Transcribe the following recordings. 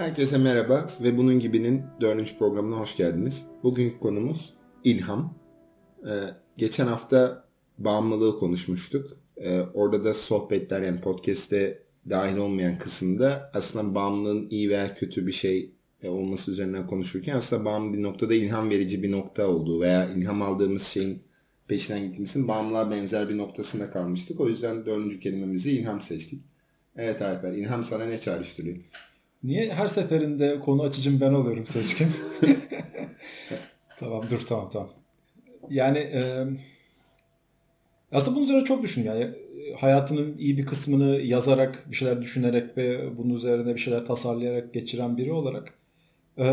Herkese merhaba ve bunun gibinin dördüncü programına hoş geldiniz. Bugünkü konumuz ilham. Ee, geçen hafta bağımlılığı konuşmuştuk. Ee, orada da sohbetler yani podcast'te dahil olmayan kısımda aslında bağımlılığın iyi veya kötü bir şey e, olması üzerinden konuşurken aslında bağımlı bir noktada ilham verici bir nokta olduğu veya ilham aldığımız şeyin peşinden gittiğimizin bağımlılığa benzer bir noktasında kalmıştık. O yüzden dördüncü kelimemizi ilham seçtik. Evet Alper, ilham sana ne çağrıştırıyor? Niye her seferinde konu açıcım ben oluyorum seçkin? tamam dur tamam tamam. Yani e, aslında bunun üzerine çok düşün yani hayatının iyi bir kısmını yazarak bir şeyler düşünerek ve bunun üzerine bir şeyler tasarlayarak geçiren biri olarak e,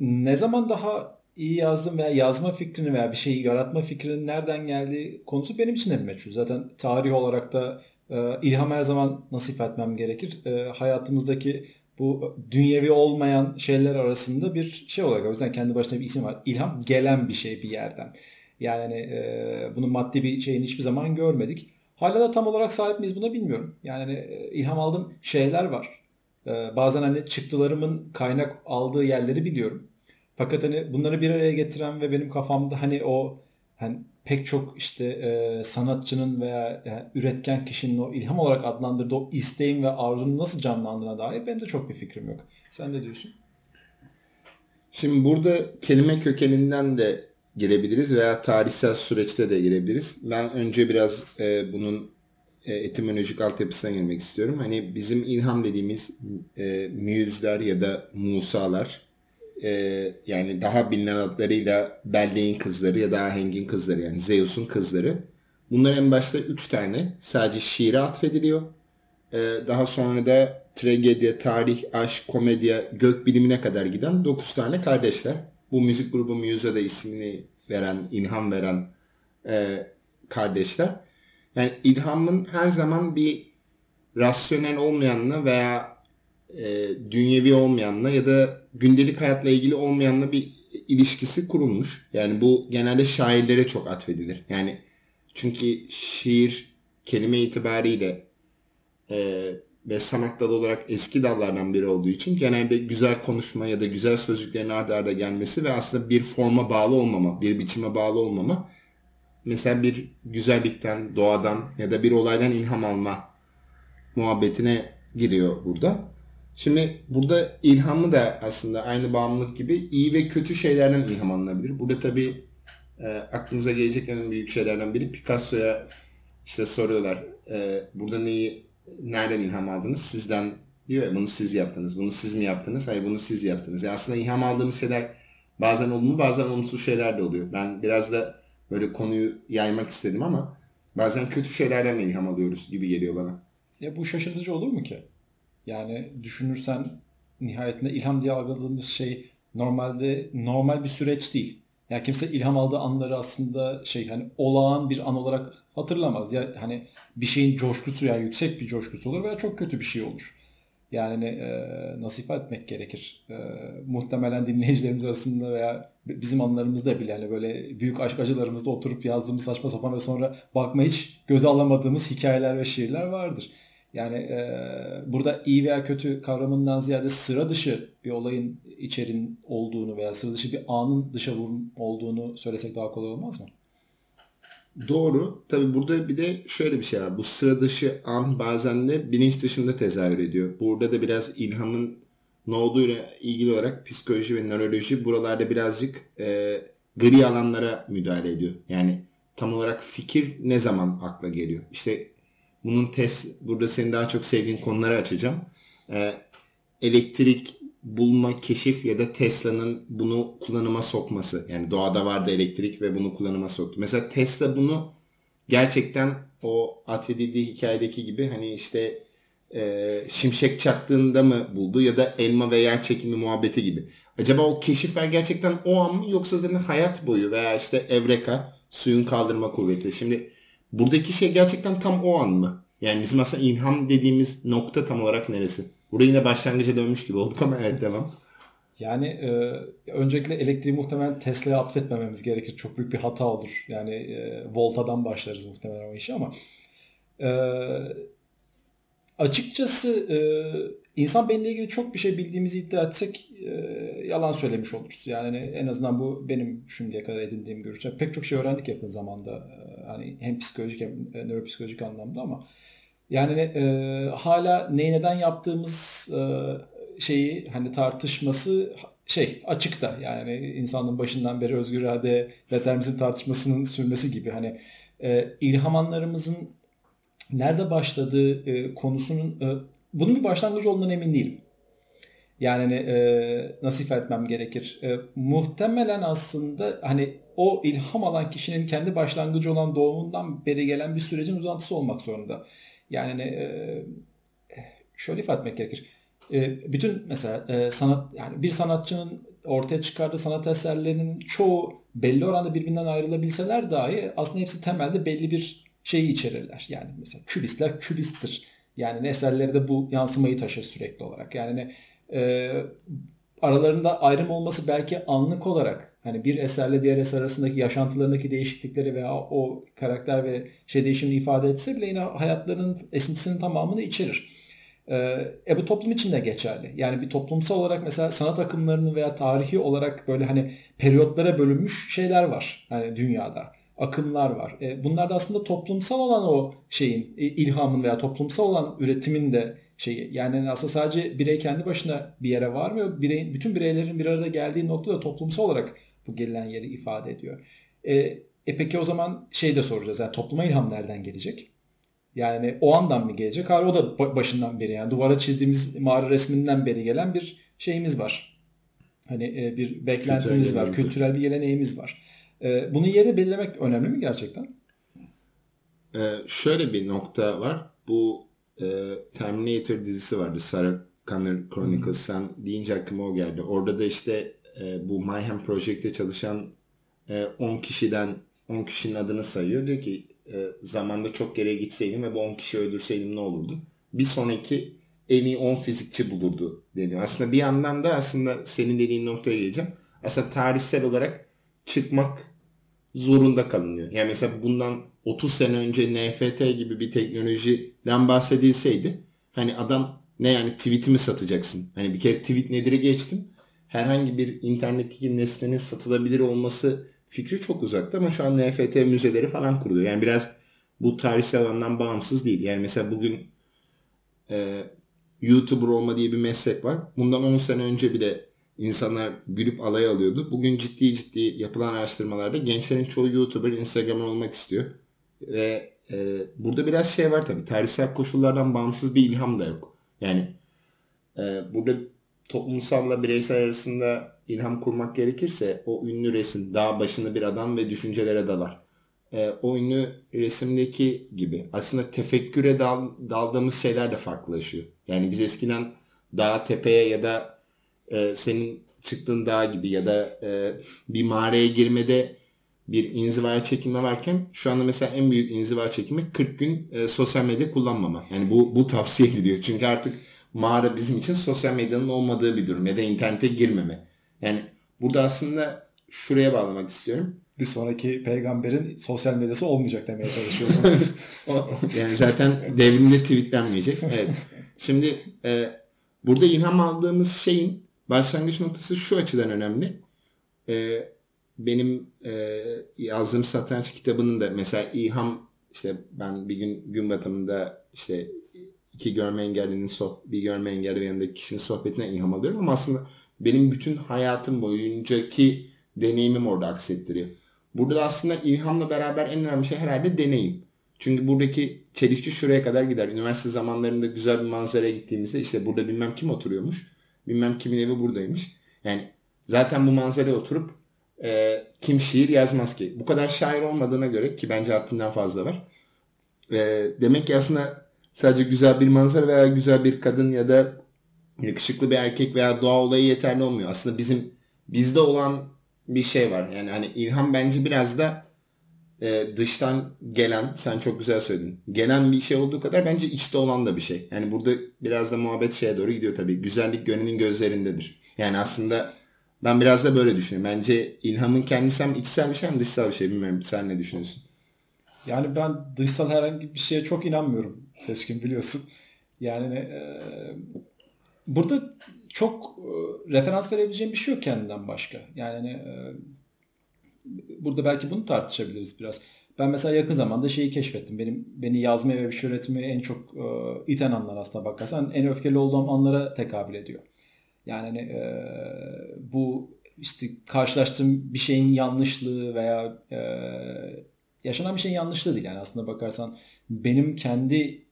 ne zaman daha iyi yazdım veya yazma fikrini veya bir şeyi yaratma fikrinin nereden geldiği konusu benim için de meçhul. Zaten tarih olarak da e, ilham her zaman nasip etmem gerekir. E, hayatımızdaki bu dünyevi olmayan şeyler arasında bir şey olarak. O yüzden kendi başına bir isim var. İlham gelen bir şey bir yerden. Yani hani, e, bunun maddi bir şeyini hiçbir zaman görmedik. Hala da tam olarak sahip miyiz buna bilmiyorum. Yani hani, e, ilham aldığım şeyler var. E, bazen hani çıktılarımın kaynak aldığı yerleri biliyorum. Fakat hani bunları bir araya getiren ve benim kafamda hani o hani pek çok işte e, sanatçının veya yani üretken kişinin o ilham olarak adlandırdığı o isteğin ve arzunun nasıl canlandığına dair benim de çok bir fikrim yok. Sen ne diyorsun? Şimdi burada kelime kökeninden de gelebiliriz veya tarihsel süreçte de gelebiliriz. Ben önce biraz e, bunun e, etimolojik altyapısına girmek istiyorum. Hani bizim ilham dediğimiz e, müyüzler ya da musalar e, yani daha bilinen adlarıyla Belleğin kızları ya da Ahengin kızları yani Zeus'un kızları. Bunlar en başta üç tane sadece şiire atfediliyor. E, daha sonra da tragedya, tarih, aşk, komedya, gök bilimine kadar giden dokuz tane kardeşler. Bu müzik grubu Muse'a da ismini veren, ilham veren e, kardeşler. Yani ilhamın her zaman bir rasyonel olmayanla veya e, dünyevi olmayanla ya da gündelik hayatla ilgili olmayanla bir ilişkisi kurulmuş. Yani bu genelde şairlere çok atfedilir. Yani çünkü şiir kelime itibariyle e, ve sanat dalı olarak eski dallardan biri olduğu için genelde güzel konuşma ya da güzel sözcüklerin arda arda gelmesi ve aslında bir forma bağlı olmama, bir biçime bağlı olmama mesela bir güzellikten, doğadan ya da bir olaydan ilham alma muhabbetine giriyor burada. Şimdi burada ilhamı da aslında aynı bağımlılık gibi iyi ve kötü şeylerden ilham alınabilir. Burada tabii e, aklınıza gelecek en büyük şeylerden biri Picasso'ya işte soruyorlar. E, burada neyi nereden ilham aldınız? Sizden diyor ya bunu siz yaptınız. Bunu siz mi yaptınız? Hayır bunu siz yaptınız. Yani aslında ilham aldığımız şeyler bazen olumlu bazen olumsuz şeyler de oluyor. Ben biraz da böyle konuyu yaymak istedim ama bazen kötü şeylerden ilham alıyoruz gibi geliyor bana. Ya bu şaşırtıcı olur mu ki? Yani düşünürsen nihayetinde ilham diye algıladığımız şey normalde normal bir süreç değil. Yani kimse ilham aldığı anları aslında şey hani olağan bir an olarak hatırlamaz. Ya hani bir şeyin coşkusu yani yüksek bir coşkusu olur veya çok kötü bir şey olur. Yani e, nasip etmek gerekir. E, muhtemelen dinleyicilerimiz arasında veya bizim anılarımızda bile yani böyle büyük aşk acılarımızda oturup yazdığımız saçma sapan ve sonra bakma hiç göze alamadığımız hikayeler ve şiirler vardır. Yani e, burada iyi veya kötü kavramından ziyade sıra dışı bir olayın içerin olduğunu veya sıra dışı bir anın dışa vurum olduğunu söylesek daha kolay olmaz mı? Doğru. Tabi burada bir de şöyle bir şey var. Bu sıra dışı an bazen de bilinç dışında tezahür ediyor. Burada da biraz ilhamın ne olduğuyla ilgili olarak psikoloji ve nöroloji buralarda birazcık e, gri alanlara müdahale ediyor. Yani tam olarak fikir ne zaman akla geliyor? İşte bunun test burada senin daha çok sevdiğin konuları açacağım. Ee, elektrik bulma, keşif ya da Tesla'nın bunu kullanıma sokması. Yani doğada vardı elektrik ve bunu kullanıma soktu. Mesela Tesla bunu gerçekten o atfedildiği hikayedeki gibi hani işte e, şimşek çaktığında mı buldu ya da elma ve yer çekimi muhabbeti gibi. Acaba o keşifler gerçekten o an mı yoksa zaten hayat boyu veya işte evreka suyun kaldırma kuvveti. Şimdi Buradaki şey gerçekten tam o an mı? Yani bizim aslında ilham dediğimiz nokta tam olarak neresi? Burada yine başlangıca dönmüş gibi olduk ama evet devam. Yani e, öncelikle elektriği muhtemelen Tesla'ya atfetmememiz gerekir. Çok büyük bir hata olur. Yani e, voltadan başlarız muhtemelen o işi ama e, açıkçası e, insan beyniyle ilgili çok bir şey bildiğimizi iddia etsek e, yalan söylemiş oluruz. Yani en azından bu benim şimdiye kadar edindiğim görüşler. Pek çok şey öğrendik yakın zamanda. E, hani hem psikolojik hem e, nöropsikolojik anlamda ama yani e, hala neyi neden yaptığımız e, şeyi hani tartışması şey açıkta yani insanın başından beri özgür irade determinizm tartışmasının sürmesi gibi hani e, ilham anlarımızın nerede başladığı e, konusunun e, bunun bir başlangıcı olduğundan emin değilim. Yani hani, e, ifade etmem gerekir? E, muhtemelen aslında hani o ilham alan kişinin kendi başlangıcı olan doğumundan beri gelen bir sürecin uzantısı olmak zorunda. Yani hani, e, şöyle ifade etmek gerekir. E, bütün mesela e, sanat yani bir sanatçının ortaya çıkardığı sanat eserlerinin çoğu belli oranda birbirinden ayrılabilseler dahi aslında hepsi temelde belli bir şeyi içerirler. Yani mesela kübistler kübisttir. Yani eserleri de bu yansımayı taşır sürekli olarak. Yani e, aralarında ayrım olması belki anlık olarak hani bir eserle diğer eser arasındaki yaşantılarındaki değişiklikleri veya o karakter ve şey değişimini ifade etse bile yine hayatlarının esintisinin tamamını içerir. E bu toplum için de geçerli. Yani bir toplumsal olarak mesela sanat akımlarının veya tarihi olarak böyle hani periyotlara bölünmüş şeyler var hani dünyada. Akımlar var. E, bunlar da aslında toplumsal olan o şeyin ilhamın veya toplumsal olan üretimin de şeyi. Yani aslında sadece birey kendi başına bir yere varmıyor. Birey, bütün bireylerin bir arada geldiği nokta da toplumsal olarak bu gelen yeri ifade ediyor. E, e peki o zaman şey de soracağız. Yani topluma ilham nereden gelecek? Yani o andan mı gelecek? Hayır o da başından beri yani duvara çizdiğimiz mağara resminden beri gelen bir şeyimiz var. Hani e, bir beklentimiz kültürel var, kültürel bir geleneğimiz var. E, bunun yeri belirlemek önemli mi gerçekten? Ee, şöyle bir nokta var. Bu e, Terminator dizisi vardı. Sarah Connor Chronicles. Sen deyince aklıma o geldi. Orada da işte e, bu Mayhem Project'te çalışan e, 10 kişiden 10 kişinin adını sayıyor. Diyor ki e, zamanda çok geriye gitseydim ve bu 10 kişi öldürseydim ne olurdu? Bir sonraki en iyi 10 fizikçi bulurdu deniyor. Aslında bir yandan da aslında senin dediğin noktaya geleceğim. Aslında tarihsel olarak çıkmak zorunda kalınıyor. Yani mesela bundan 30 sene önce NFT gibi bir teknolojiden bahsedilseydi hani adam ne yani tweetimi satacaksın? Hani bir kere tweet nedir'e geçtim. Herhangi bir internetteki nesnenin satılabilir olması fikri çok uzakta ama şu an NFT müzeleri falan kuruluyor. Yani biraz bu tarihsel alandan bağımsız değil. Yani mesela bugün e, YouTuber olma diye bir meslek var. Bundan 10 sene önce bile insanlar gülüp alay alıyordu. Bugün ciddi ciddi yapılan araştırmalarda gençlerin çoğu YouTuber, Instagramer olmak istiyor. Ve e, burada biraz şey var tabii. Tarihsel koşullardan bağımsız bir ilham da yok. Yani e, burada toplumsalla bireysel arasında ilham kurmak gerekirse o ünlü resim dağ başında bir adam ve düşüncelere dalar. E, o ünlü resimdeki gibi aslında tefekküre dal, daldığımız şeyler de farklılaşıyor. Yani biz eskiden dağ tepeye ya da e, senin çıktığın dağ gibi ya da e, bir mağaraya girmede bir inzivaya çekilme varken şu anda mesela en büyük inziva çekimi 40 gün e, sosyal medya kullanmama. Yani bu bu tavsiye ediliyor. Çünkü artık mağara bizim için sosyal medyanın olmadığı bir durum ya da internete girmeme. Yani burada aslında şuraya bağlamak istiyorum. Bir sonraki peygamberin sosyal medyası olmayacak demeye çalışıyorsun. yani zaten devrimde tweetlenmeyecek. Evet. Şimdi e, burada ilham aldığımız şeyin başlangıç noktası şu açıdan önemli. E, benim e, yazdığım satranç kitabının da mesela ilham işte ben bir gün gün batımında işte iki görme engellinin soh bir görme engelli yanındaki kişinin sohbetine ilham alıyorum ama aslında benim bütün hayatım boyuncaki deneyimim orada aksettiriyor. Burada da aslında ilhamla beraber en önemli şey herhalde deneyim. Çünkü buradaki çelişki şuraya kadar gider. Üniversite zamanlarında güzel bir manzaraya gittiğimizde işte burada bilmem kim oturuyormuş. Bilmem kimin evi buradaymış. Yani zaten bu manzaraya oturup e, kim şiir yazmaz ki? Bu kadar şair olmadığına göre ki bence haddinden fazla var. E, demek ki aslında sadece güzel bir manzara veya güzel bir kadın ya da yakışıklı bir erkek veya doğa olayı yeterli olmuyor. Aslında bizim bizde olan bir şey var. Yani hani ilham bence biraz da e, dıştan gelen, sen çok güzel söyledin. Gelen bir şey olduğu kadar bence içte olan da bir şey. Yani burada biraz da muhabbet şeye doğru gidiyor tabii. Güzellik gönlünün gözlerindedir. Yani aslında ben biraz da böyle düşünüyorum. Bence ilhamın kendisi hem içsel bir şey hem dışsal bir şey. Bilmiyorum sen ne düşünüyorsun? Yani ben dışsal herhangi bir şeye çok inanmıyorum. Seçkin biliyorsun. Yani e, burada çok e, referans verebileceğim bir şey yok kendinden başka. Yani e, burada belki bunu tartışabiliriz biraz. Ben mesela yakın zamanda şeyi keşfettim. Benim beni yazmaya ve bir şey üretmeye en çok e, iten anlar aslında bakarsan en öfkeli olduğum anlara tekabül ediyor. Yani hani, e, bu işte karşılaştığım bir şeyin yanlışlığı veya e, yaşanan bir şeyin yanlışlığı değil. Yani aslında bakarsan benim kendi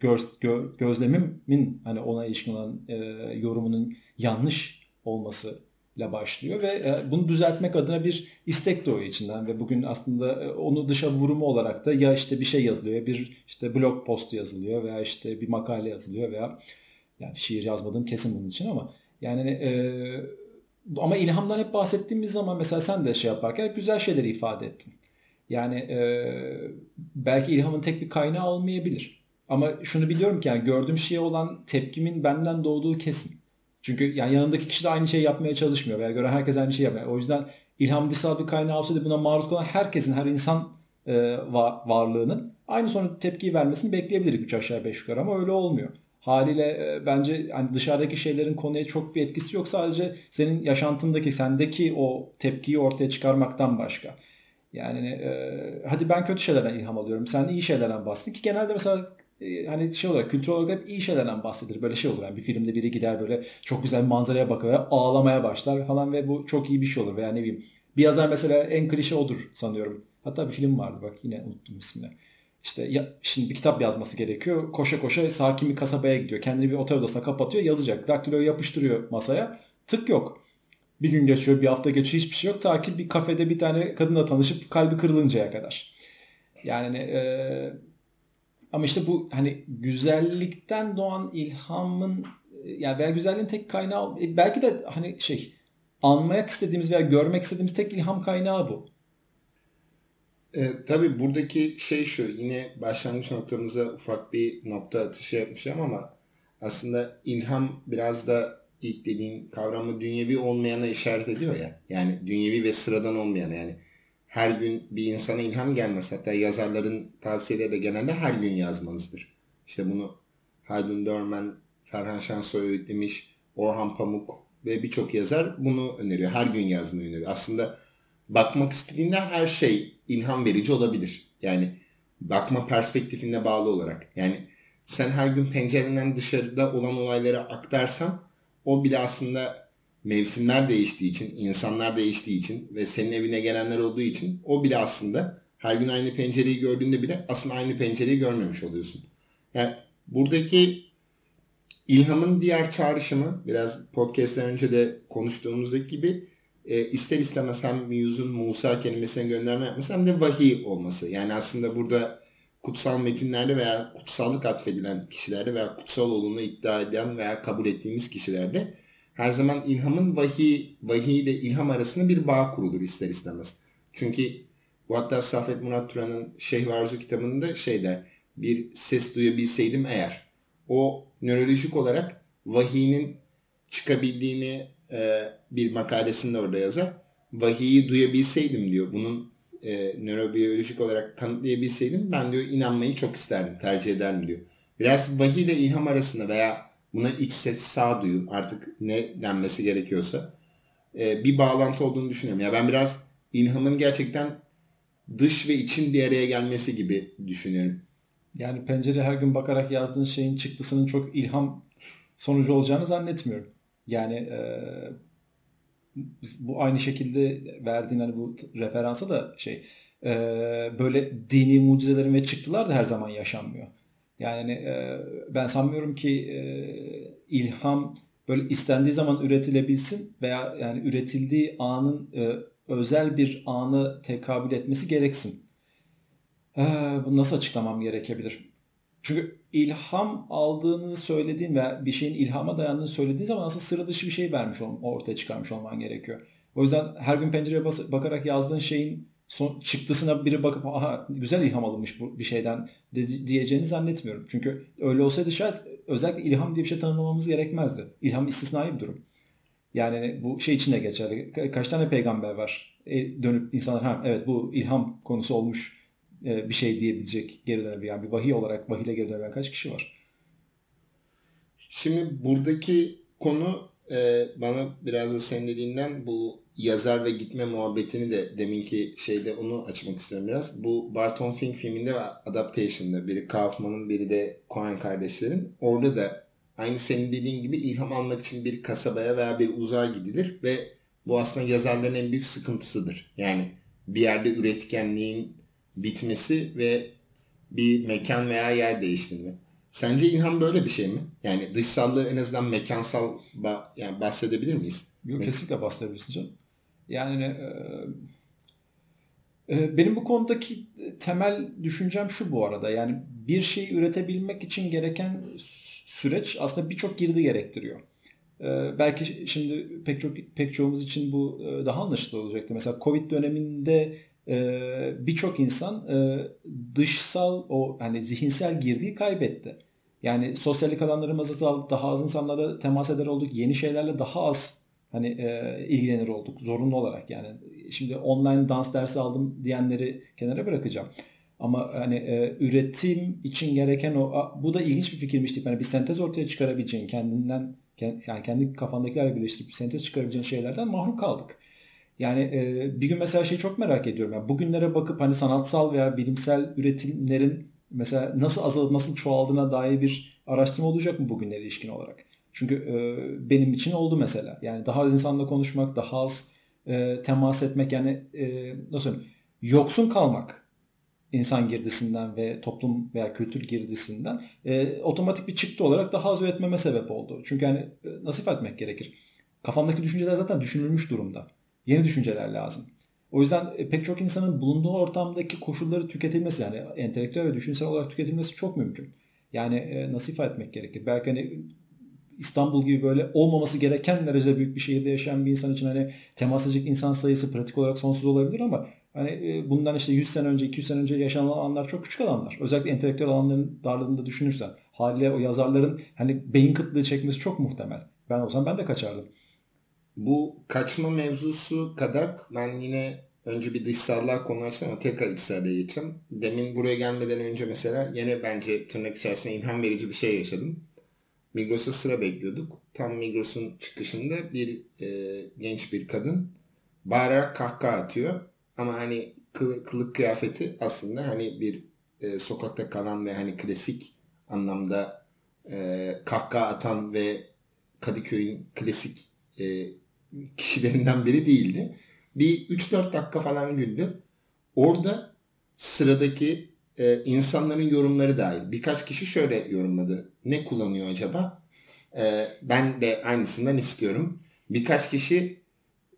göz, gö, gözlemimin hani ona ilişkin olan e, yorumunun yanlış olması ile başlıyor ve e, bunu düzeltmek adına bir istek doğuyor içinden ve bugün aslında e, onu dışa vurumu olarak da ya işte bir şey yazılıyor, bir işte blog postu yazılıyor veya işte bir makale yazılıyor veya yani şiir yazmadığım kesin bunun için ama yani e, ama ilhamdan hep bahsettiğimiz zaman mesela sen de şey yaparken güzel şeyleri ifade ettin. Yani e, belki ilhamın tek bir kaynağı olmayabilir. Ama şunu biliyorum ki yani gördüğüm şeye olan tepkimin benden doğduğu kesin. Çünkü yani yanındaki kişi de aynı şeyi yapmaya çalışmıyor veya gören herkes aynı şeyi yapmıyor. O yüzden ilham dışsal bir kaynağı olsaydı buna maruz kalan herkesin, her insan e, var, varlığının aynı sonra tepkiyi vermesini bekleyebilirdik 3 aşağı 5 yukarı ama öyle olmuyor. Haliyle e, bence hani dışarıdaki şeylerin konuya çok bir etkisi yok. Sadece senin yaşantındaki, sendeki o tepkiyi ortaya çıkarmaktan başka. Yani e, hadi ben kötü şeylerden ilham alıyorum. Sen iyi şeylerden bahsettin ki genelde mesela e, hani şey olarak kültür olarak hep iyi şeylerden bahsedilir. Böyle şey olur yani bir filmde biri gider böyle çok güzel bir manzaraya bakar ve ağlamaya başlar falan ve bu çok iyi bir şey olur. Veya ne bileyim bir yazar mesela en klişe odur sanıyorum. Hatta bir film vardı bak yine unuttum ismini. İşte ya, şimdi bir kitap yazması gerekiyor. Koşa koşa sakin bir kasabaya gidiyor. Kendini bir otel odasına kapatıyor yazacak. Daktiloyu yapıştırıyor masaya. Tık yok. Bir gün geçiyor, bir hafta geçiyor, hiçbir şey yok. Ta ki bir kafede bir tane kadınla tanışıp kalbi kırılıncaya kadar. Yani e, ama işte bu hani güzellikten doğan ilhamın yani veya güzelliğin tek kaynağı e, belki de hani şey anlamak istediğimiz veya görmek istediğimiz tek ilham kaynağı bu. E, tabii buradaki şey şu yine başlangıç noktamıza ufak bir nokta atışı yapmışım ama aslında ilham biraz da ilk dediğin kavramı dünyevi olmayana işaret ediyor ya. Yani dünyevi ve sıradan olmayana yani her gün bir insana ilham gelmez. Hatta yazarların tavsiyeleri de genelde her gün yazmanızdır. İşte bunu Haldun Dörmen, Ferhan Şansoy öğütlemiş, Orhan Pamuk ve birçok yazar bunu öneriyor. Her gün yazmayı öneriyor. Aslında bakmak istediğinde her şey ilham verici olabilir. Yani bakma perspektifine bağlı olarak. Yani sen her gün pencerenden dışarıda olan olayları aktarsan o bile aslında mevsimler değiştiği için, insanlar değiştiği için ve senin evine gelenler olduğu için o bile aslında her gün aynı pencereyi gördüğünde bile aslında aynı pencereyi görmemiş oluyorsun. Yani buradaki ilhamın diğer çağrışımı biraz podcast'ten önce de konuştuğumuzdaki gibi e, ister istemez hem Muse'un Musa kelimesine gönderme yapması hem de vahiy olması. Yani aslında burada kutsal metinlerde veya kutsallık atfedilen kişilerde veya kutsal olduğunu iddia eden veya kabul ettiğimiz kişilerde her zaman ilhamın vahiy, vahiy ile ilham arasında bir bağ kurulur ister istemez. Çünkü bu hatta Safet Murat Turan'ın Şeyh Arzu kitabında şey der, bir ses duyabilseydim eğer o nörolojik olarak vahiyinin çıkabildiğini e, bir makalesinde orada yazar. Vahiyi duyabilseydim diyor. Bunun e, nörobiyolojik olarak kanıtlayabilseydim ben diyor inanmayı çok isterdim, tercih ederdim diyor. Biraz vahiy ile ilham arasında veya buna içset sağduyu artık ne denmesi gerekiyorsa e, bir bağlantı olduğunu düşünüyorum. Ya ben biraz ilhamın gerçekten dış ve için bir araya gelmesi gibi düşünüyorum. Yani pencere her gün bakarak yazdığın şeyin çıktısının çok ilham sonucu olacağını zannetmiyorum. Yani e, bu aynı şekilde verdiğin hani bu referansa da şey e, böyle dini mucizelerin ve çıktılar da her zaman yaşanmıyor. Yani e, ben sanmıyorum ki e, ilham böyle istendiği zaman üretilebilsin veya yani üretildiği anın e, özel bir anı tekabül etmesi gereksin. E, bunu nasıl açıklamam gerekebilir? Çünkü ilham aldığını söylediğin veya bir şeyin ilhama dayandığını söylediğin zaman aslında sıra dışı bir şey vermiş ol, ortaya çıkarmış olman gerekiyor. O yüzden her gün pencereye bakarak yazdığın şeyin son çıktısına biri bakıp aha güzel ilham alınmış bu bir şeyden de, diyeceğini zannetmiyorum. Çünkü öyle olsaydı şayet özellikle ilham diye bir şey tanımlamamız gerekmezdi. İlham istisnai bir durum. Yani bu şey için de geçerli. Kaç tane peygamber var? E, dönüp insanlar ha evet bu ilham konusu olmuş e, bir şey diyebilecek geri dönebilen bir vahiy olarak vahiyle geri dönebilen kaç kişi var? Şimdi buradaki konu e, bana biraz da senin dediğinden bu yazar ve gitme muhabbetini de deminki şeyde onu açmak istiyorum biraz. Bu Barton Fink filminde ve Adaptation'da biri Kaufman'ın biri de Coen kardeşlerin. Orada da aynı senin dediğin gibi ilham almak için bir kasabaya veya bir uzağa gidilir ve bu aslında yazarların en büyük sıkıntısıdır. Yani bir yerde üretkenliğin bitmesi ve bir mekan veya yer değiştirme. Sence ilham böyle bir şey mi? Yani dışsallığı en azından mekansal yani bahsedebilir miyiz? Yok kesinlikle bahsedebilirsin canım. Yani e, e, benim bu konudaki temel düşüncem şu bu arada. Yani bir şeyi üretebilmek için gereken süreç aslında birçok girdi gerektiriyor. E, belki şimdi pek çok pek çoğumuz için bu e, daha anlaşılır olacaktı. Mesela Covid döneminde e, birçok insan e, dışsal o hani zihinsel girdiği kaybetti. Yani sosyallik alanlarımız azaldı, daha az insanlarla temas eder olduk, yeni şeylerle daha az hani e, ilgilenir olduk zorunlu olarak yani. Şimdi online dans dersi aldım diyenleri kenara bırakacağım. Ama hani e, üretim için gereken o bu da ilginç bir fikirmiş deyip yani bir sentez ortaya çıkarabileceğin kendinden yani kendi kafandakilerle birleştirip bir sentez çıkarabileceğin şeylerden mahrum kaldık. Yani e, bir gün mesela şeyi çok merak ediyorum. Yani bugünlere bakıp hani sanatsal veya bilimsel üretimlerin mesela nasıl nasıl çoğaldığına dair bir araştırma olacak mı bugünlere ilişkin olarak? Çünkü e, benim için oldu mesela. Yani daha az insanla konuşmak, daha az e, temas etmek yani e, nasıl söyleyeyim? Yoksun kalmak insan girdisinden ve toplum veya kültür girdisinden e, otomatik bir çıktı olarak daha az üretmeme sebep oldu. Çünkü hani e, nasip etmek gerekir. Kafamdaki düşünceler zaten düşünülmüş durumda. Yeni düşünceler lazım. O yüzden e, pek çok insanın bulunduğu ortamdaki koşulları tüketilmesi yani entelektüel ve düşünsel olarak tüketilmesi çok mümkün. Yani e, nasip etmek gerekir. Belki hani İstanbul gibi böyle olmaması gereken derecede büyük bir şehirde yaşayan bir insan için hani temas edecek insan sayısı pratik olarak sonsuz olabilir ama hani e, bundan işte 100 sene önce 200 sene önce yaşanan alanlar çok küçük alanlar. Özellikle entelektüel alanların darlığını da düşünürsen haliyle o yazarların hani beyin kıtlığı çekmesi çok muhtemel. Ben olsam ben de kaçardım. Bu kaçma mevzusu kadar ben yine önce bir dışsallığa konu açtım ama tekrar içselliğe geçeceğim. Demin buraya gelmeden önce mesela yine bence tırnak içerisinde ilham verici bir şey yaşadım. Migros'a sıra bekliyorduk. Tam Migros'un çıkışında bir e, genç bir kadın bağırarak kahkaha atıyor. Ama hani kıl, kılık kıyafeti aslında hani bir e, sokakta kalan ve hani klasik anlamda e, kahkaha atan ve Kadıköy'ün klasik e, kişilerinden biri değildi. Bir 3-4 dakika falan güldü. Orada sıradaki e, insanların yorumları dahil. Birkaç kişi şöyle yorumladı. Ne kullanıyor acaba? E, ben de aynısından istiyorum. Birkaç kişi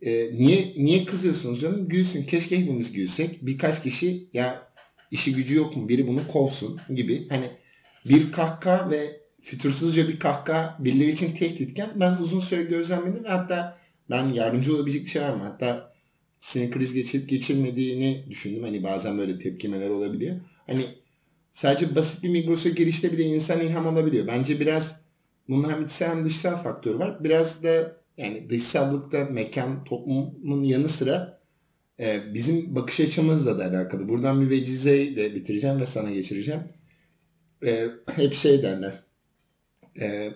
e, niye niye kızıyorsunuz canım? Gülsün. Keşke hepimiz gülsek. Birkaç kişi ya işi gücü yok mu? Biri bunu kovsun gibi. Hani bir kahkaha ve fütursuzca bir kahkaha birileri için tehditken ben uzun süre gözlemledim hatta ben yardımcı olabilecek bir şey var mı? Hatta sinir kriz geçirip geçirmediğini düşündüm. Hani bazen böyle tepkimeler olabiliyor. Hani sadece basit bir Migros'a girişte bile insan ilham alabiliyor. Bence biraz bunun hem içsel hem dışsal faktörü var. Biraz da yani dışsallıkta mekan, toplumun yanı sıra e, bizim bakış açımızla da alakalı. Buradan bir vecizeyle bitireceğim ve sana geçireceğim. E, hep şey derler. E,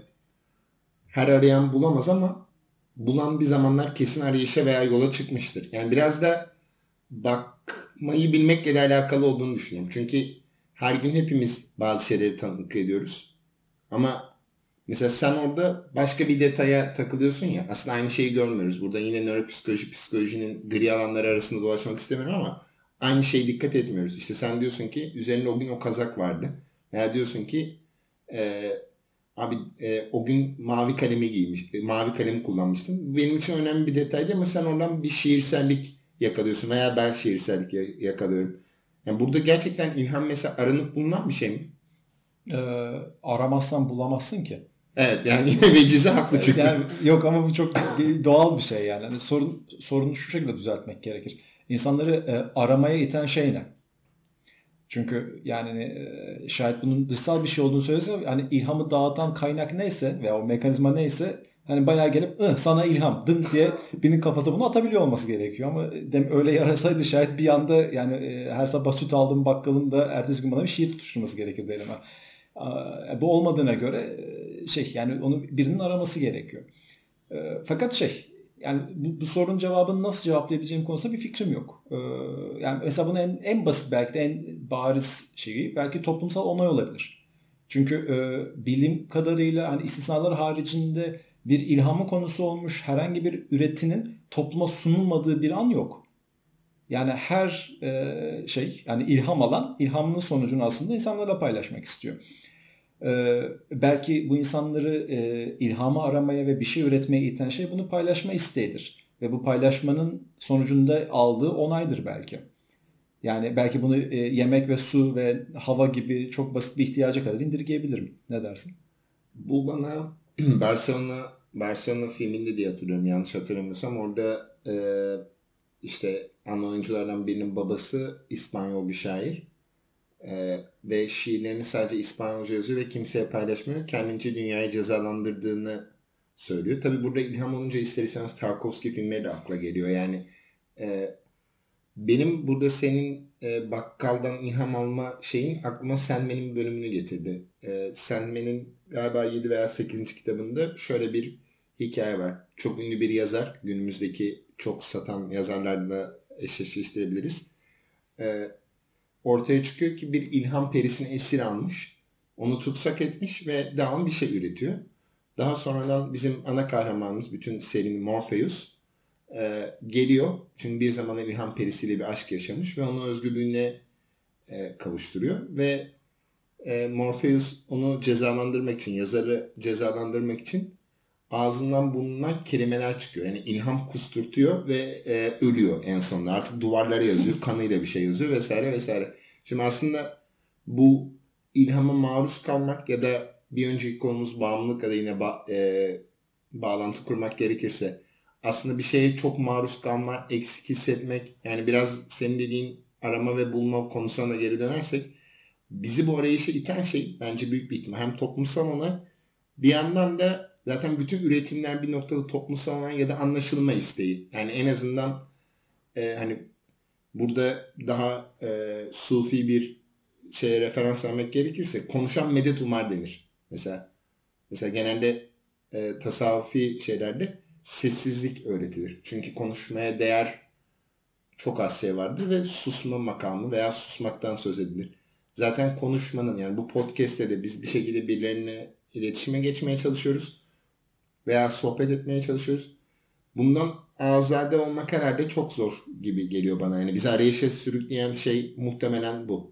her arayan bulamaz ama bulan bir zamanlar kesin arayışa veya yola çıkmıştır. Yani biraz da bakmayı bilmekle de alakalı olduğunu düşünüyorum. Çünkü her gün hepimiz bazı şeyleri tanıklık ediyoruz. Ama mesela sen orada başka bir detaya takılıyorsun ya. Aslında aynı şeyi görmüyoruz. Burada yine nöropsikoloji, psikolojinin gri alanları arasında dolaşmak istemiyorum ama aynı şeye dikkat etmiyoruz. İşte sen diyorsun ki üzerinde o gün o kazak vardı. Veya diyorsun ki e, Abi e, o gün mavi kalemi giymiş, e, mavi kalemi kullanmıştın. Benim için önemli bir detaydı ama sen oradan bir şiirsellik yakalıyorsun veya ben şiirsellik yakalıyorum. Yani burada gerçekten ilham mesela aranıp bulunan bir şey mi? Ee, aramazsan bulamazsın ki. Evet yani yine vecize haklı çıktı. Yani, yok ama bu çok doğal bir şey yani. yani sorun sorunu şu şekilde düzeltmek gerekir. İnsanları e, aramaya iten şey ne? Çünkü yani e, şayet bunun dışsal bir şey olduğunu söylese hani ilhamı dağıtan kaynak neyse veya o mekanizma neyse hani bayağı gelip sana ilham dım diye birinin kafasına bunu atabiliyor olması gerekiyor ama dem öyle yarasaydı şayet bir anda yani e, her sabah süt aldım bakkalın da ertesi gün bana bir şiir tutuşturması gerekirdi elime. E, bu olmadığına göre şey yani onu birinin araması gerekiyor. E, fakat şey yani bu, bu sorunun cevabını nasıl cevaplayabileceğim konusunda bir fikrim yok. Ee, yani mesela bunun en, en basit belki de en bariz şeyi belki toplumsal onay olabilir. Çünkü e, bilim kadarıyla hani istisnalar haricinde bir ilhamı konusu olmuş herhangi bir üretinin topluma sunulmadığı bir an yok. Yani her e, şey yani ilham alan ilhamının sonucunu aslında insanlarla paylaşmak istiyor. Ee, belki bu insanları e, ilhamı aramaya ve bir şey üretmeye iten şey bunu paylaşma isteğidir. Ve bu paylaşmanın sonucunda aldığı onaydır belki. Yani belki bunu e, yemek ve su ve hava gibi çok basit bir ihtiyaca kadar indirgeyebilirim. Ne dersin? Bu bana Barcelona Barcelona filminde diye hatırlıyorum yanlış hatırlamıyorsam orada e, işte ana oyunculardan birinin babası İspanyol bir şair ee, ve şiirlerini sadece İspanyolca yazıyor ve kimseye paylaşmıyor. Kendince dünyayı cezalandırdığını söylüyor. Tabi burada ilham olunca ister istemez Tarkovski filmleri de akla geliyor. Yani e, benim burada senin e, bakkaldan ilham alma şeyin aklıma Senmen'in bölümünü getirdi. E, Senmen'in galiba 7 veya 8. kitabında şöyle bir hikaye var. Çok ünlü bir yazar. Günümüzdeki çok satan yazarlarla eşleştirebiliriz. E, ortaya çıkıyor ki bir ilham perisini esir almış. Onu tutsak etmiş ve devam bir şey üretiyor. Daha sonradan bizim ana kahramanımız bütün serinin Morpheus e, geliyor. Çünkü bir zaman ilham perisiyle bir aşk yaşamış ve onu özgürlüğüne e, kavuşturuyor. Ve e, Morpheus onu cezalandırmak için, yazarı cezalandırmak için ağzından burnundan kelimeler çıkıyor. Yani ilham kusturtuyor ve e, ölüyor en sonunda. Artık duvarlara yazıyor. Kanıyla bir şey yazıyor vesaire vesaire. Şimdi aslında bu ilhama maruz kalmak ya da bir önceki konumuz bağımlılık ya da yine ba- e, bağlantı kurmak gerekirse aslında bir şeye çok maruz kalma, eksik hissetmek yani biraz senin dediğin arama ve bulma konusuna geri dönersek bizi bu arayışa iten şey bence büyük bir ihtimal. Hem toplumsal ona bir yandan da zaten bütün üretimler bir noktada toplumsal olan ya da anlaşılma isteği. Yani en azından e, hani burada daha e, sufi bir şeye referans vermek gerekirse konuşan medet umar denir. Mesela mesela genelde e, tasavvufi şeylerde sessizlik öğretilir. Çünkü konuşmaya değer çok az şey vardır ve susma makamı veya susmaktan söz edilir. Zaten konuşmanın yani bu podcast'te de biz bir şekilde birilerine iletişime geçmeye çalışıyoruz veya sohbet etmeye çalışıyoruz. Bundan azade olmak herhalde çok zor gibi geliyor bana. Yani bizi arayışa sürükleyen şey muhtemelen bu.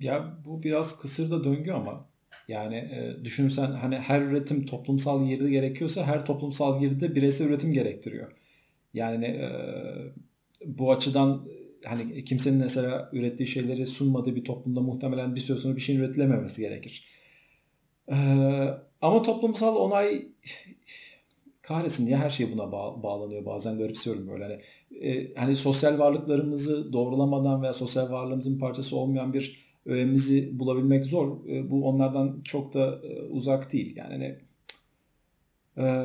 Ya bu biraz kısır da döngü ama yani e, düşünürsen hani her üretim toplumsal girdi gerekiyorsa her toplumsal girdi bireysel üretim gerektiriyor. Yani e, bu açıdan hani kimsenin mesela ürettiği şeyleri sunmadığı bir toplumda muhtemelen bir süre sonra bir şeyin üretilememesi gerekir. E, ama toplumsal onay kahretsin niye her şey buna bağ, bağlanıyor bazen garipsiyorum böyle hani e, hani sosyal varlıklarımızı doğrulamadan veya sosyal varlığımızın parçası olmayan bir öğemizi bulabilmek zor. E, bu onlardan çok da e, uzak değil. Yani hani, e,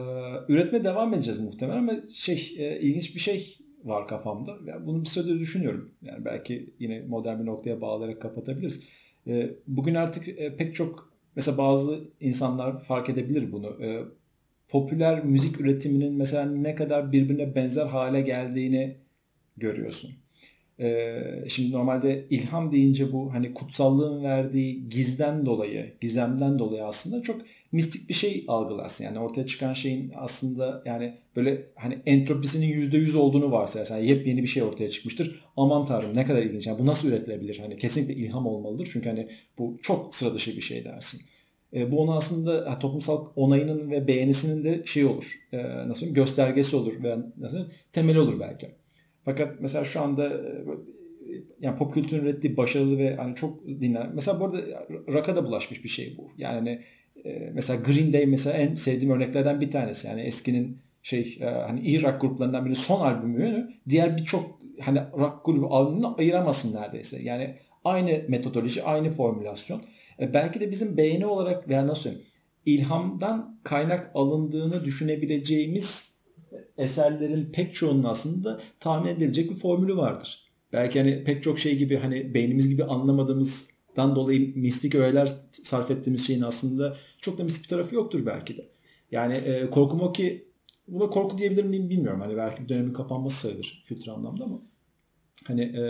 üretme devam edeceğiz muhtemelen ama şey ilginç bir şey var kafamda. Yani bunu bir süredir düşünüyorum. Yani belki yine modern bir noktaya bağlayarak kapatabiliriz. Bugün artık pek çok mesela bazı insanlar fark edebilir bunu. Popüler müzik üretiminin mesela ne kadar birbirine benzer hale geldiğini görüyorsun. Ee, şimdi normalde ilham deyince bu hani kutsallığın verdiği gizden dolayı, gizemden dolayı aslında çok mistik bir şey algılarsın. Yani ortaya çıkan şeyin aslında yani böyle hani entropisinin %100 olduğunu varsayarsan yani yepyeni bir şey ortaya çıkmıştır. Aman tanrım ne kadar ilginç. Yani bu nasıl üretilebilir? Hani kesinlikle ilham olmalıdır. Çünkü hani bu çok sıra dışı bir şey dersin. E, bu onun aslında toplumsal onayının ve beğenisinin de şey olur. E, nasıl göstergesi olur ve nasıl temeli olur belki. Fakat mesela şu anda e, yani pop kültürün ürettiği başarılı ve hani çok dinlenen. Mesela bu arada rock'a da bulaşmış bir şey bu. Yani hani, e, mesela Green Day mesela en sevdiğim örneklerden bir tanesi. Yani eskinin şey e, hani iyi rock gruplarından birinin son albümü diğer birçok hani rock grubu albümünü ayıramasın neredeyse. Yani aynı metodoloji, aynı formülasyon. Belki de bizim beğeni olarak veya nasıl söyleyeyim ilhamdan kaynak alındığını düşünebileceğimiz eserlerin pek çoğunun aslında tahmin edilebilecek bir formülü vardır. Belki hani pek çok şey gibi hani beynimiz gibi anlamadığımız dan dolayı mistik öğeler sarf ettiğimiz şeyin aslında çok da mistik bir tarafı yoktur belki de. Yani e, korkum o ki buna korku diyebilir miyim bilmiyorum. Hani belki bir dönemin kapanması sayılır kültür anlamda ama hani e,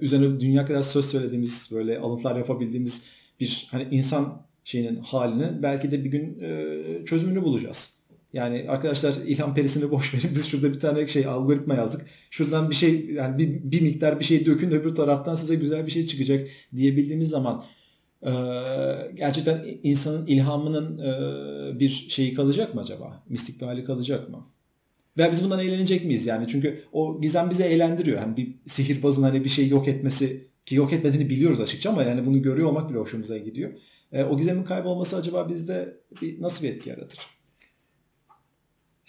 üzerine dünya kadar söz söylediğimiz böyle alıntılar yapabildiğimiz bir hani insan şeyinin halini belki de bir gün e, çözümünü bulacağız. Yani arkadaşlar ilham perisini boş verin. Biz şurada bir tane şey algoritma yazdık. Şuradan bir şey yani bir, bir miktar bir şey dökün öbür taraftan size güzel bir şey çıkacak diyebildiğimiz zaman e, gerçekten insanın ilhamının e, bir şeyi kalacak mı acaba? Mistik hali kalacak mı? Ve biz bundan eğlenecek miyiz yani? Çünkü o gizem bizi eğlendiriyor. Hani bir sihirbazın hani bir şey yok etmesi ki yok etmediğini biliyoruz açıkça ama yani bunu görüyor olmak bile hoşumuza gidiyor. E, o gizemin kaybolması acaba bizde bir, nasıl bir etki yaratır?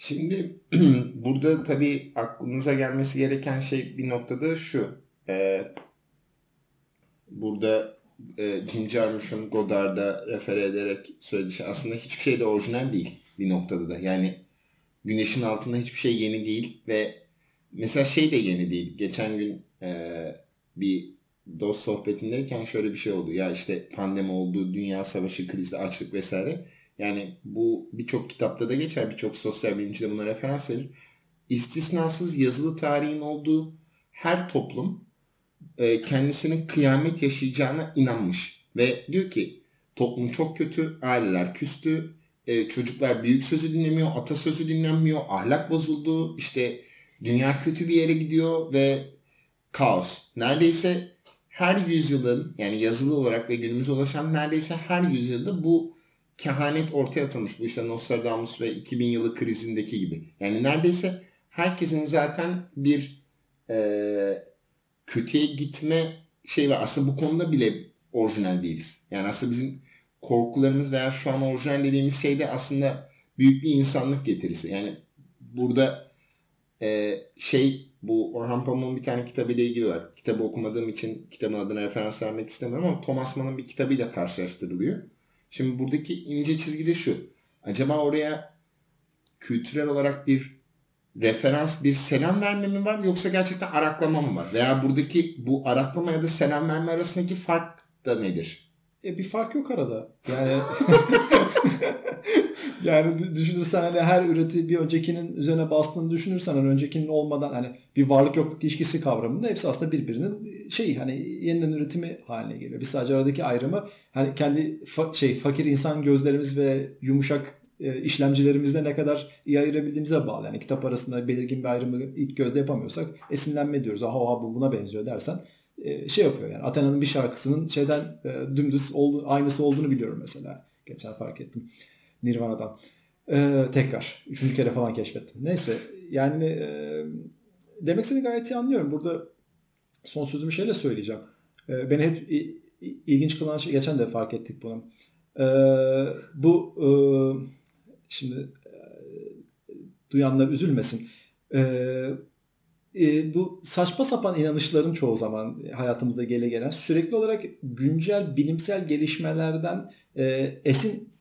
Şimdi burada tabii aklınıza gelmesi gereken şey bir noktada şu. E, burada e, Jim Jarmusch'un Godard'a refer ederek söylediği şey aslında hiçbir şey de orijinal değil bir noktada da. Yani güneşin altında hiçbir şey yeni değil ve mesela şey de yeni değil. Geçen gün e, bir dost sohbetindeyken şöyle bir şey oldu. Ya işte pandemi oldu, dünya savaşı, krizde açlık vesaire. Yani bu birçok kitapta da geçer, birçok sosyal bilimci de buna referans verir. İstisnasız yazılı tarihin olduğu her toplum e, kendisinin kıyamet yaşayacağına inanmış. Ve diyor ki toplum çok kötü, aileler küstü, e, çocuklar büyük sözü dinlemiyor, atasözü dinlenmiyor, ahlak bozuldu, işte dünya kötü bir yere gidiyor ve kaos. Neredeyse her yüzyılın yani yazılı olarak ve günümüze ulaşan neredeyse her yüzyılda bu kehanet ortaya atılmış. Bu işte Nostradamus ve 2000 yılı krizindeki gibi. Yani neredeyse herkesin zaten bir e, kötüye gitme şey var. Aslında bu konuda bile orijinal değiliz. Yani aslında bizim korkularımız veya şu an orijinal dediğimiz şey de aslında büyük bir insanlık getirisi. Yani burada e, şey bu Orhan Pamuk'un bir tane kitabıyla ilgili var. Kitabı okumadığım için kitabın adına referans vermek istemiyorum ama Thomas Mann'ın bir kitabıyla karşılaştırılıyor. Şimdi buradaki ince çizgi de şu. Acaba oraya kültürel olarak bir referans, bir selam verme mi var yoksa gerçekten araklama mı var? Veya buradaki bu araklama ya da selam verme arasındaki fark da nedir? E bir fark yok arada. Yani yani düşünürsen hani her üreti bir öncekinin üzerine bastığını düşünürsen hani öncekinin olmadan hani bir varlık yokluk ilişkisi kavramında hepsi aslında birbirinin şey hani yeniden üretimi haline geliyor. Biz sadece aradaki ayrımı hani kendi fa- şey fakir insan gözlerimiz ve yumuşak işlemcilerimizde ne kadar iyi ayırabildiğimize bağlı. Yani kitap arasında belirgin bir ayrımı ilk gözle yapamıyorsak esinlenme diyoruz. Aha, aha bu buna benziyor dersen şey yapıyor yani. Athena'nın bir şarkısının şeyden dümdüz aynısı olduğunu biliyorum mesela. Geçen fark ettim. Nirvana'dan. Ee, tekrar. Üçüncü kere falan keşfettim. Neyse yani e, demek istediğini gayet iyi anlıyorum. Burada son sözümü şöyle söyleyeceğim. E, beni hep ilginç kılan şey geçen de fark ettik bunu. E, bu e, şimdi e, duyanlar üzülmesin. E, e, bu saçma sapan inanışların çoğu zaman hayatımızda gele gelen sürekli olarak güncel bilimsel gelişmelerden e, esin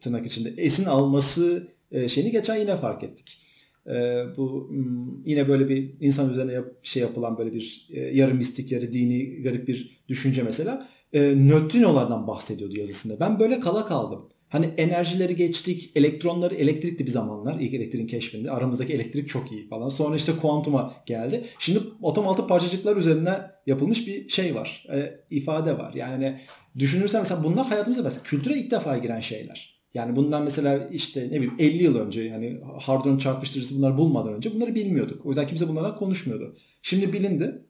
tırnak içinde esin alması e, şeyini geçen yine fark ettik. E, bu hmm, yine böyle bir insan üzerine yap, şey yapılan böyle bir e, yarı mistik yarı dini garip bir düşünce mesela e, nötrinolardan bahsediyordu yazısında. Ben böyle kala kaldım. Hani enerjileri geçtik, elektronları elektrikti bir zamanlar ilk elektriğin keşfinde. Aramızdaki elektrik çok iyi falan. Sonra işte kuantuma geldi. Şimdi atom altı parçacıklar üzerine yapılmış bir şey var. E, ifade var. Yani hani düşünürsen mesela bunlar hayatımıza mesela kültüre ilk defa giren şeyler. Yani bundan mesela işte ne bileyim 50 yıl önce yani Hardon çarpıştırıcısı bunları bulmadan önce bunları bilmiyorduk. O yüzden kimse bunlardan konuşmuyordu. Şimdi bilindi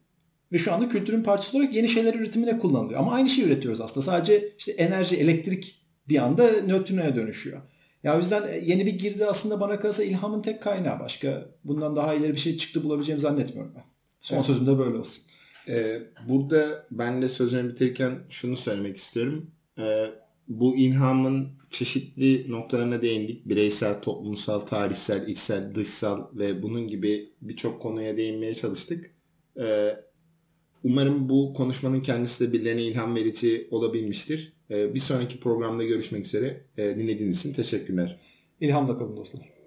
ve şu anda kültürün parçası olarak yeni şeyler üretimine kullanılıyor. Ama aynı şeyi üretiyoruz aslında. Sadece işte enerji, elektrik bir anda nötrinoya dönüşüyor. Ya o yüzden yeni bir girdi aslında bana kalırsa ilhamın tek kaynağı. Başka bundan daha ileri bir şey çıktı bulabileceğimi zannetmiyorum ben. Son evet. sözüm de böyle olsun. Ee, burada ben de sözlerimi bitirirken şunu söylemek istiyorum. Ee, bu ilhamın çeşitli noktalarına değindik. Bireysel, toplumsal, tarihsel, içsel, dışsal ve bunun gibi birçok konuya değinmeye çalıştık. Ee, umarım bu konuşmanın kendisi de birilerine ilham verici olabilmiştir. Ee, bir sonraki programda görüşmek üzere. Ee, dinlediğiniz için teşekkürler. İlhamla kalın dostlar.